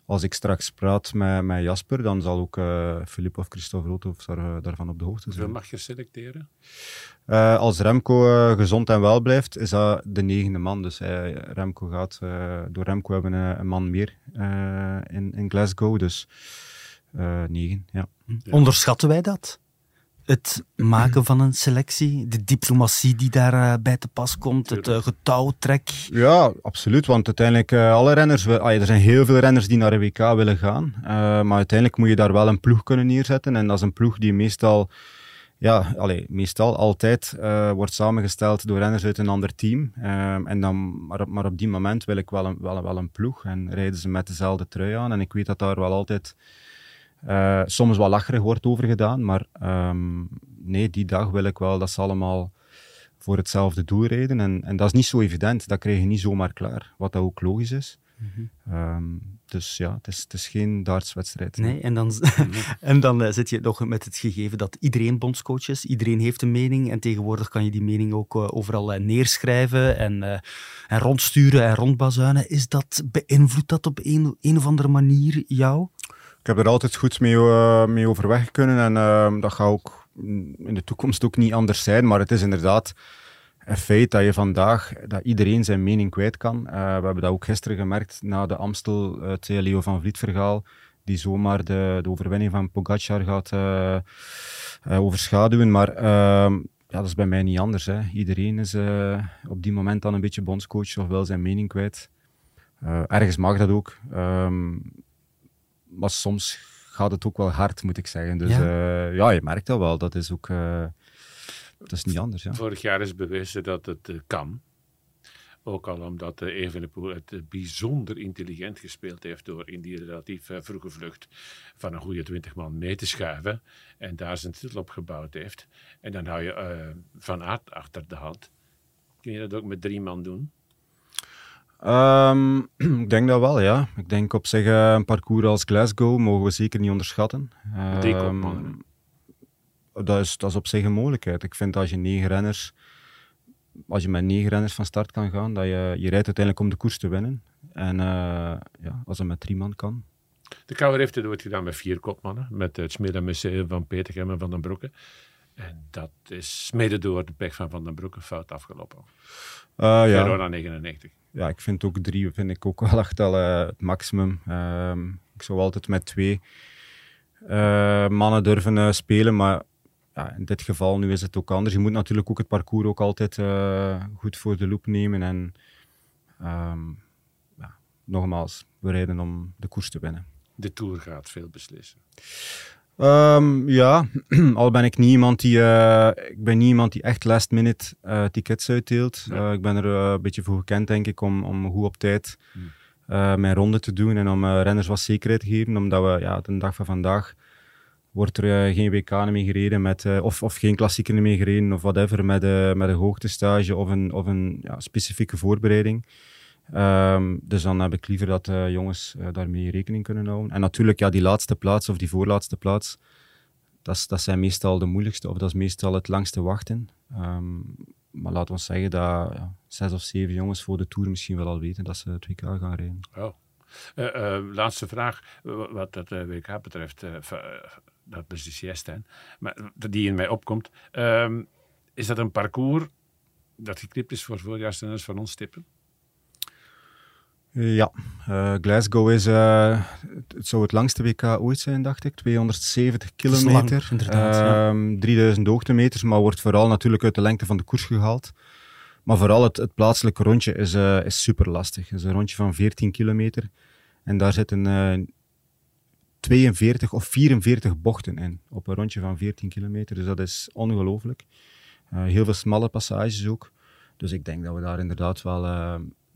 als ik straks praat met, met Jasper, dan zal ook Filip of Christophe Roodhoff daar, daarvan op de hoogte zijn. Hoeveel mag je selecteren? Uh, als Remco uh, gezond en wel blijft, is dat de negende man. Dus uh, Remco gaat, door Remco hebben we een, een man meer in, in Glasgow. Dus negen, ja. Onderschatten wij dat? Het maken van een selectie, de diplomatie die daarbij bij te pas komt, het getouwtrek. Ja, absoluut. Want uiteindelijk, alle renners, ah, er zijn heel veel renners die naar de WK willen gaan. maar uiteindelijk moet je daar wel een ploeg kunnen neerzetten. En dat is een ploeg die meestal ja, allee, meestal altijd uh, wordt samengesteld door renners uit een ander team. En dan, maar, maar op die moment wil ik wel een, wel, wel een ploeg en rijden ze met dezelfde trui aan. En ik weet dat daar wel altijd uh, soms wel lacherig wordt over gedaan, maar um, nee, die dag wil ik wel dat ze allemaal voor hetzelfde doel rijden. En, en dat is niet zo evident, dat krijg je niet zomaar klaar, wat dat ook logisch is. Mm dus ja, het is, het is geen dartswedstrijd. Nee, en dan, en dan uh, zit je nog met het gegeven dat iedereen bondscoach is. Iedereen heeft een mening en tegenwoordig kan je die mening ook uh, overal uh, neerschrijven en, en rondsturen en rondbazuinen. Is dat, beïnvloedt dat op een, een of andere manier jou? Ik heb er altijd goed mee, uh, mee overweg kunnen en uh, dat gaat ook in de toekomst ook niet anders zijn. Maar het is inderdaad een feit dat je vandaag, dat iedereen zijn mening kwijt kan. Uh, we hebben dat ook gisteren gemerkt na de Amstel, het Leo van Vliet verhaal, die zomaar de, de overwinning van Pogacar gaat overschaduwen. Maar ehm, ja, dat is bij mij niet anders. Hè. Iedereen is op die moment dan een beetje bondscoach of wel zijn mening kwijt. ergens mag dat ook. Um, maar soms gaat het ook wel hard, moet ik zeggen. Dus ja, uh, ja je merkt dat wel. Dat is ook uh, dat is niet anders. Ja. Vorig jaar is bewezen dat het uh, kan. Ook al omdat uh, Evenepoel het bijzonder intelligent gespeeld heeft door in die relatief vroege vlucht van een goede 20 man mee te schuiven en daar zijn titel op gebouwd heeft. En dan hou je Van Aert achter de hand. Kun je dat ook met drie man doen? Um, ik denk dat wel, ja. Ik denk op zich uh, een parcours als Glasgow mogen we zeker niet onderschatten. Um, dat, is, dat is op zich een mogelijkheid. Ik vind als je negen renners, als je met negen renners van start kan gaan, dat je, je rijdt uiteindelijk om de koers te winnen. En uh, ja, als het met drie man kan. De Kouwer heeft het ooit gedaan met vier kopmannen. Met het Smid Museum van Peter en Van den Broeke. En dat is mede door de pech van Van den Broeke fout afgelopen. Uh, ja. Verona 99 ja, ik vind ook drie vind ik ook wel echt al uh, het maximum. Um, ik zou altijd met twee uh, mannen durven uh, spelen, maar ja, in dit geval nu is het ook anders. Je moet natuurlijk ook het parcours ook altijd goed voor de loop nemen. En um, ja, nogmaals, we rijden om de koers te winnen. De Tour gaat veel beslissen. Um, ja, al ben ik niet iemand die, uh, ik ben niet iemand die echt last minute uh, tickets uitdeelt. Uh, ik ben er een beetje voor gekend, denk ik, om, om goed op tijd hmm. mijn ronde te doen en om renners wat zekerheid te geven. Omdat we, ja, de dag van vandaag wordt er geen WK meer gereden met, of, of geen klassieker meer gereden of whatever, met, met een hoogtestage of een, of een ja, specifieke voorbereiding. Um, dus dan heb ik liever dat uh, jongens uh, daarmee rekening kunnen houden. En natuurlijk, ja, die laatste plaats of die voorlaatste plaats, dat, dat zijn meestal de moeilijkste of dat is meestal het langste wachten. Um, maar laten we zeggen dat ja, zes of zeven jongens voor de Tour misschien wel al weten dat ze het WK gaan rijden. Oh. Uh, laatste vraag, wat dat WK betreft, dat is de siesta, maar die in mij opkomt. Um, is dat een parcours dat geknipt is voor voorjaarsrenners van ons tippen? Ja, uh, Glasgow is, uh, het zou het langste WK ooit zijn, dacht ik. 270 kilometer, lang, ja. 3000 ehm, hoogtemeters, maar wordt vooral natuurlijk uit de lengte van de koers gehaald. Maar vooral het, het plaatselijke rondje is, uh, is super lastig. Het is een rondje van 14 kilometer en daar zitten 42 of 44 bochten in op een rondje van 14 kilometer. Dus dat is ongelooflijk. heel veel smalle passages ook. Dus ik denk dat we daar inderdaad wel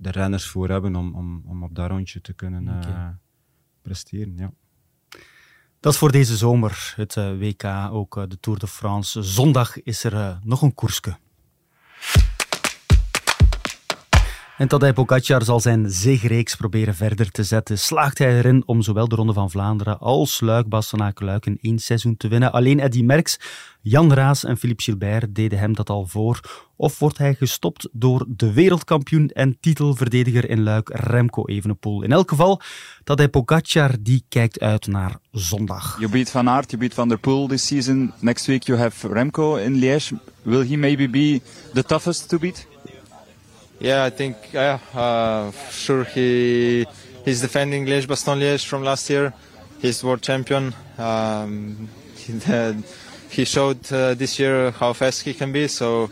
de renners voor hebben om, om, om op dat rondje te kunnen uh, presteren. Ja. Dat is voor deze zomer, het uh, WK, ook uh, de Tour de France. Zondag is er nog een koersje. En Tadej Pogacar zal zijn zegreeks proberen verder te zetten. Slaagt hij erin om zowel de Ronde van Vlaanderen als Luik, Bastenaken-Luik in één seizoen te winnen? Alleen Eddy Merckx, Jan Raas en Philippe Gilbert deden hem dat al voor. Of wordt hij gestopt door de wereldkampioen en titelverdediger in Luik, Remco Evenepoel? In elk geval, Tadej Pogacar die kijkt uit naar zondag. You beat Van Aert, you beat Van der Poel this season. Next week you have Remco in Liège. Will he maybe be the toughest to beat? Yeah, I think yeah, uh, sure he he's defending Liège Baston Liège from last year. He's world champion. Um, he, he, showed uh, this year how fast he can be, so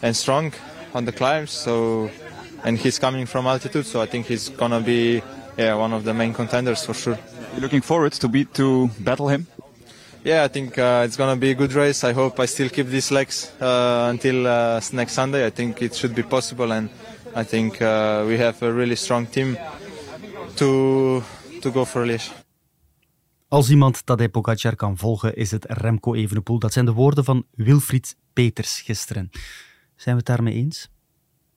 and strong on the climbs. So and he's coming from altitude, so I think he's gonna be yeah one of the main contenders for sure. You're looking forward to beat to battle him. Yeah, I think uh, it's gonna be a good race. I hope I still keep these legs uh, until uh, next Sunday. I think it should be possible, and I think uh, we have a really strong team to to go for Liège. Als iemand Tadej Pogacar kan volgen, is het Remco Evenepoel. Dat zijn de woorden van Wilfried Peters gisteren. Zijn we het daarmee eens,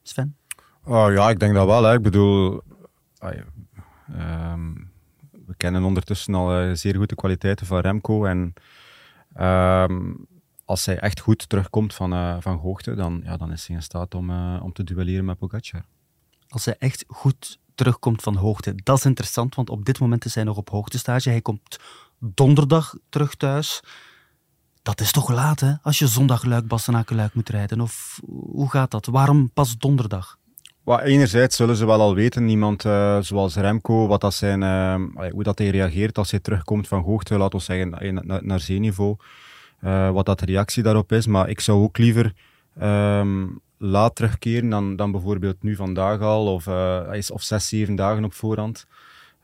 Sven? Oh, ja, ik denk dat wel. Hè. Ik bedoel, ah, um, we kennen ondertussen al uh, zeer goede kwaliteiten van Remco. En um, als hij echt goed terugkomt van, uh, van hoogte, dan, ja, dan is hij in staat om, uh, om te duelleren met Pogacar. Als hij echt goed terugkomt van hoogte. Dat is interessant, want op dit moment is hij nog op hoogtestage. Hij komt donderdag terug thuis. Dat is toch laat, hè? Als je zondag Luik, Bastenaken, Luik moet rijden. Of hoe gaat dat? Waarom pas donderdag? Well, enerzijds zullen ze wel al weten, iemand uh, zoals Remco, wat dat zijn, uh, hoe dat hij reageert als hij terugkomt van hoogte, laten we zeggen, naar, naar zeeniveau. Uh, wat dat de reactie daarop is. Maar ik zou ook liever um, laat terugkeren dan, dan bijvoorbeeld nu vandaag al, of, of zes, zeven dagen op voorhand.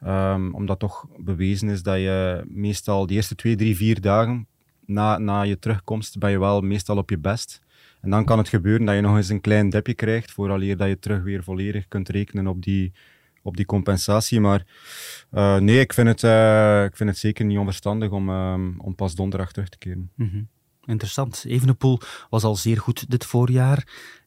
Um, omdat toch bewezen is dat je meestal de eerste twee, drie, vier dagen na, na je terugkomst ben je wel meestal op je best. En dan kan het gebeuren dat je nog eens een klein depje krijgt, vooraleer dat je terug weer volledig kunt rekenen op die, op die compensatie. Maar uh, nee, ik vind, het, uh, ik vind het zeker niet onverstandig om, um, om pas donderdag terug te keren. Mm -hmm. Interessant. Evenepoel was al zeer goed dit voorjaar.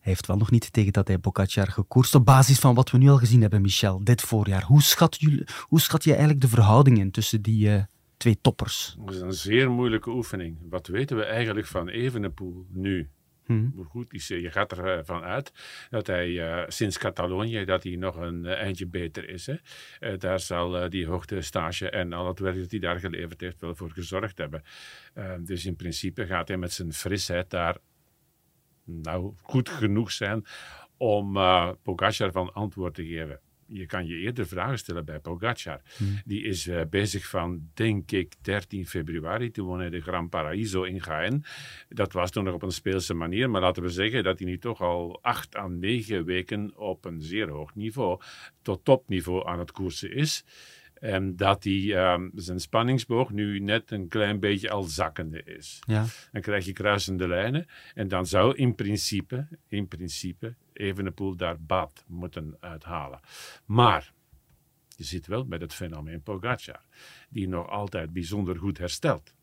Hij heeft wel nog niet tegen dat hij Pogacar gekoerst. Op basis van wat we nu al gezien hebben, Michel, dit voorjaar. Hoe schat, jullie, hoe schat je eigenlijk de verhoudingen tussen die uh, twee toppers? Dat is een zeer moeilijke oefening. Wat weten we eigenlijk van Evenepoel nu? Hmm. Goed, je gaat ervan uit dat hij uh, sinds Catalonië dat hij nog een uh, eindje beter is. Hè. Uh, daar zal die hoogtestage en al het werk dat hij daar geleverd heeft wel voor gezorgd hebben. dus in principe gaat hij met zijn frisheid daar nou goed genoeg zijn om Pogacar van antwoord te geven je kan je eerder vragen stellen bij Pogacar. Hmm. Die is uh, bezig van, denk ik, 13 februari. Toen won hij de Gran Paraíso in Jaén. Dat was toen nog op een speelse manier. Maar laten we zeggen dat hij nu toch al acht à negen weken op een zeer hoog niveau, tot topniveau aan het koersen is. En dat die, um, zijn spanningsboog nu net een klein beetje al zakkende is. Ja. Dan krijg je kruisende lijnen. En dan zou in principe, in principe Evenepoel daar baat moeten uithalen. Maar je zit wel met het fenomeen Pogacar, die nog altijd bijzonder goed herstelt.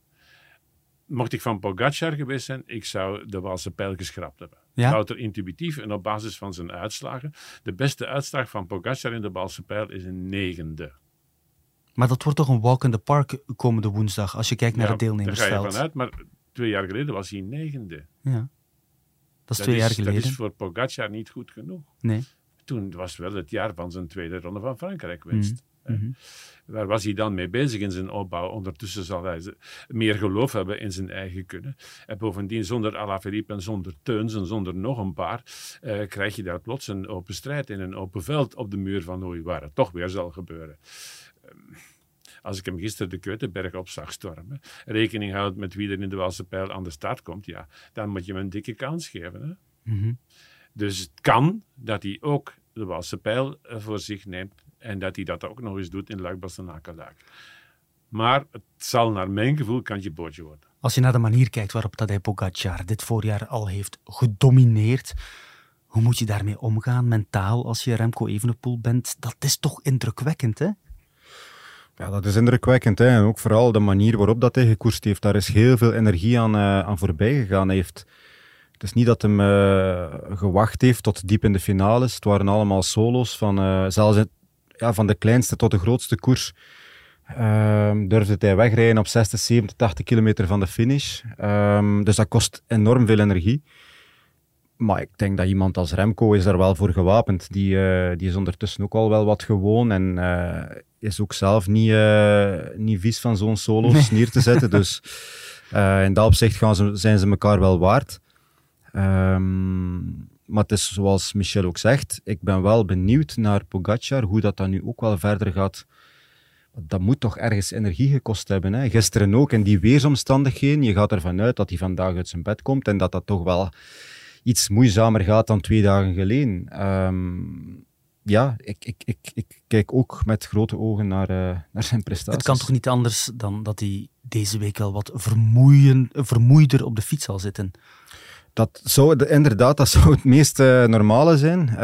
Mocht ik van Pogacar geweest zijn, ik zou de Walse pijl geschrapt hebben. Ja? Louter intuïtief en op basis van zijn uitslagen. De beste uitslag van Pogacar in de Walse pijl is een negende. Maar dat wordt toch een walk in the park komende woensdag, als je kijkt naar ja, het deelnemersveld. Daar ga je vanuit, maar twee jaar geleden was hij negende. Ja. Dat is twee jaar geleden. Dat is voor Pogacar niet goed genoeg. Nee. Toen was wel het jaar van zijn tweede ronde van Frankrijk geweest. Mm -hmm. Waar was hij dan mee bezig in zijn opbouw? Ondertussen zal hij meer geloof hebben in zijn eigen kunnen. En bovendien, zonder Alaphilippe en zonder Teuns en zonder nog een paar, eh, krijg je daar plots een open strijd in een open veld op de muur van Oei, waar het toch weer zal gebeuren. Ehm, als ik hem gisteren de Keutenberg op zag stormen, rekening houdt met wie er in de Walse pijl aan de start komt, ja, dan moet je hem een dikke kans geven. Hè? Mm -hmm. Dus het kan dat hij ook de Walse pijl voor zich neemt en dat hij dat ook nog eens doet in luik bastenaken Maar het zal naar mijn gevoel kantje bootje worden. Als je naar de manier kijkt waarop dat hij Pogacar dit voorjaar al heeft gedomineerd, hoe moet je daarmee omgaan mentaal als je Remco Evenepoel bent? Dat is toch indrukwekkend, hè? Ja, dat is indrukwekkend. Hè? En ook vooral de manier waarop dat hij gekoerst heeft. Daar is heel veel energie aan, uh, aan voorbij gegaan. Heeft, het is niet dat hij uh, gewacht heeft tot diep in de finales. Het waren allemaal solo's. Van, uh, zelfs ja, van de kleinste tot de grootste koers um, durfde hij wegrijden op 60, 70, 80 kilometer van de finish. Um, dus dat kost enorm veel energie. Maar ik denk dat iemand als Remco is er wel voor gewapend. Die, uh, die is ondertussen ook al wel wat gewoon en uh, is ook zelf niet, uh, niet vies van zo'n solo's nee. neer te zetten. Dus in dat opzicht gaan ze, zijn ze elkaar wel waard. Um, maar het is zoals Michel ook zegt, ik ben wel benieuwd naar Pogacar, hoe dat dan nu ook wel verder gaat. Dat moet toch ergens energie gekost hebben. Hè? Gisteren ook, in die weersomstandigheden. Je gaat ervan uit dat hij vandaag uit zijn bed komt en dat dat toch wel iets moeizamer gaat dan twee dagen geleden. Um, ja, ik, ik, ik, ik, kijk ook met grote ogen naar, uh, naar zijn prestaties. Het kan toch niet anders dan dat hij deze week wel wat vermoeien, vermoeider op de fiets zal zitten? Dat zou inderdaad dat zou het meest uh, normale zijn. Uh,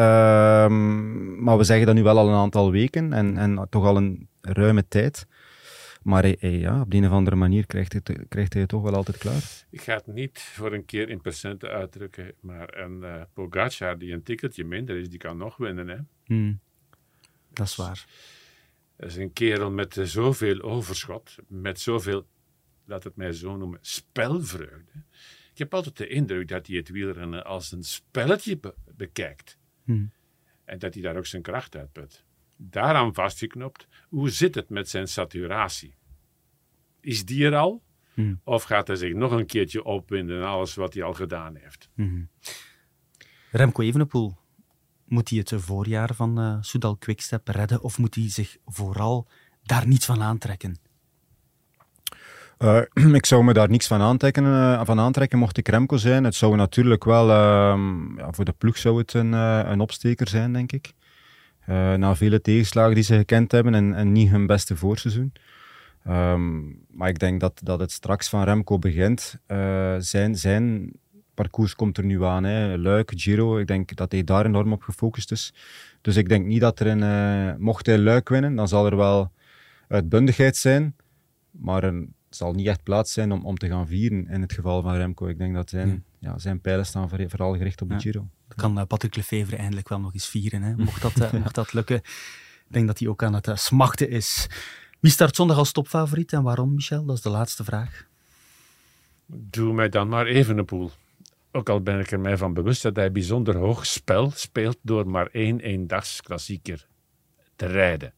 maar we zeggen dat nu wel al een aantal weken en, en toch al een ruime tijd. Maar hij, hij, ja, op de een of andere manier krijgt hij, krijgt hij het toch wel altijd klaar. Ik ga het niet voor een keer in procenten uitdrukken, maar een uh, Pogacar die een ticketje minder is, die kan nog winnen. Hè? Hmm. Dat is waar. Dat is een kerel met uh, zoveel overschot, met zoveel, laat het mij zo noemen, spelvreugde. Ik heb altijd de indruk dat hij het wielrennen als een spelletje be bekijkt. Hmm. En dat hij daar ook zijn kracht uit put. Daaraan vastgeknopt. Hoe zit het met zijn saturatie? Is die er al? Hmm. Of gaat hij zich nog een keertje opwinden in alles wat hij al gedaan heeft? Hmm. Remco Evenepoel, moet hij het voorjaar van uh, Soudal Quickstep redden of moet hij zich vooral daar niets van aantrekken? Uh, ik zou me daar niets van aantrekken, uh, van aantrekken mocht ik Remco zijn. Het zou natuurlijk wel, uh, ja, voor de ploeg zou het een, een opsteker zijn, denk ik. Na vele tegenslagen die ze gekend hebben en, en niet hun beste voorseizoen. Um, maar ik denk dat, dat het straks van Remco begint. zijn, zijn parcours komt er nu aan. Hè. Luik, Giro, ik denk dat hij daar enorm op gefocust is. Dus ik denk niet dat er een, mocht hij Luik winnen, dan zal er wel uitbundigheid zijn. Maar het zal niet echt plaats zijn om, om te gaan vieren in het geval van Remco. Ik denk dat zijn, hmm. ja, zijn pijlen staan vooral gericht op de Giro. Dan kan uh, Patrick Lefevre eindelijk wel nog eens vieren, hè? Mocht, dat, uh, mocht dat lukken. Ik denk dat hij ook aan het uh, smachten is. Wie start zondag als topfavoriet en waarom, Michel? Dat is de laatste vraag. Doe mij dan maar even een poel. Ook al ben ik er mij van bewust dat hij bijzonder hoog spel speelt door maar één eendagsklassieker te rijden.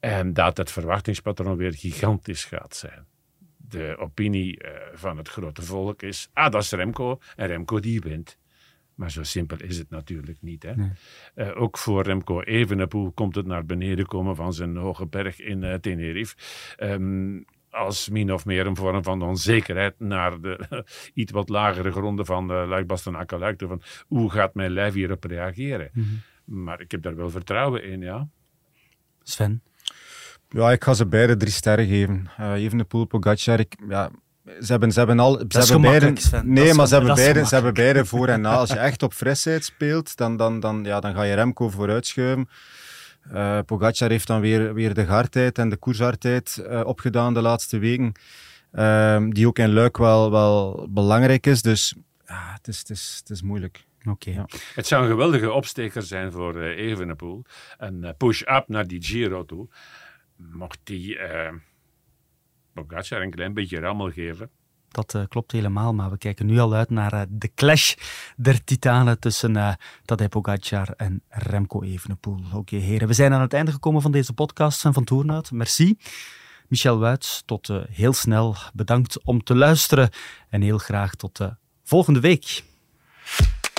En dat het verwachtingspatroon weer gigantisch gaat zijn. De opinie van het grote volk is: ah, dat is Remco en Remco die wint. Maar zo simpel is het natuurlijk niet. Hè? Nee. Uh, ook voor Remco Evenepoel komt het naar beneden komen van zijn hoge berg in uh, Tenerife. Um, als min of meer een vorm van onzekerheid naar de iets wat lagere gronden van uh, Luik Bastenaken. Van hoe gaat mijn lijf hierop reageren? Mm -hmm. Maar ik heb daar wel vertrouwen in, ja. Sven? Ja, ik ga ze beide drie sterren geven. Uh, Evenepoel, Pogacar, ik, ja, ze hebben, ze hebben al... Ze dat hebben beide, nee, maar ze hebben, beide, ze hebben beide voor en na. Als je echt op frisheid speelt, dan, dan, dan, ja, dan ga je Remco vooruitschuiven. Uh, Pogacar heeft dan weer, weer de gaartijd en de koershardheid uh, opgedaan de laatste weken. Uh, die ook in Luik wel, wel belangrijk is. Dus ja, het, is, het, is, het is moeilijk. Okay. Ja. Het zou een geweldige opsteker zijn voor uh, Evenepoel. Een push-up naar die Giro toe. Mocht die Pogacar een klein beetje rammel geven. Dat uh, klopt helemaal, maar we kijken nu al uit naar uh, de clash der titanen tussen uh, Tadej Pogacar en Remco Evenepoel. Oké okay, heren, we zijn aan het einde gekomen van deze podcast van Toernout. Merci. Michel Wuits, tot heel snel. Bedankt om te luisteren en heel graag tot volgende week.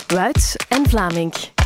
Wuits en Vlaming.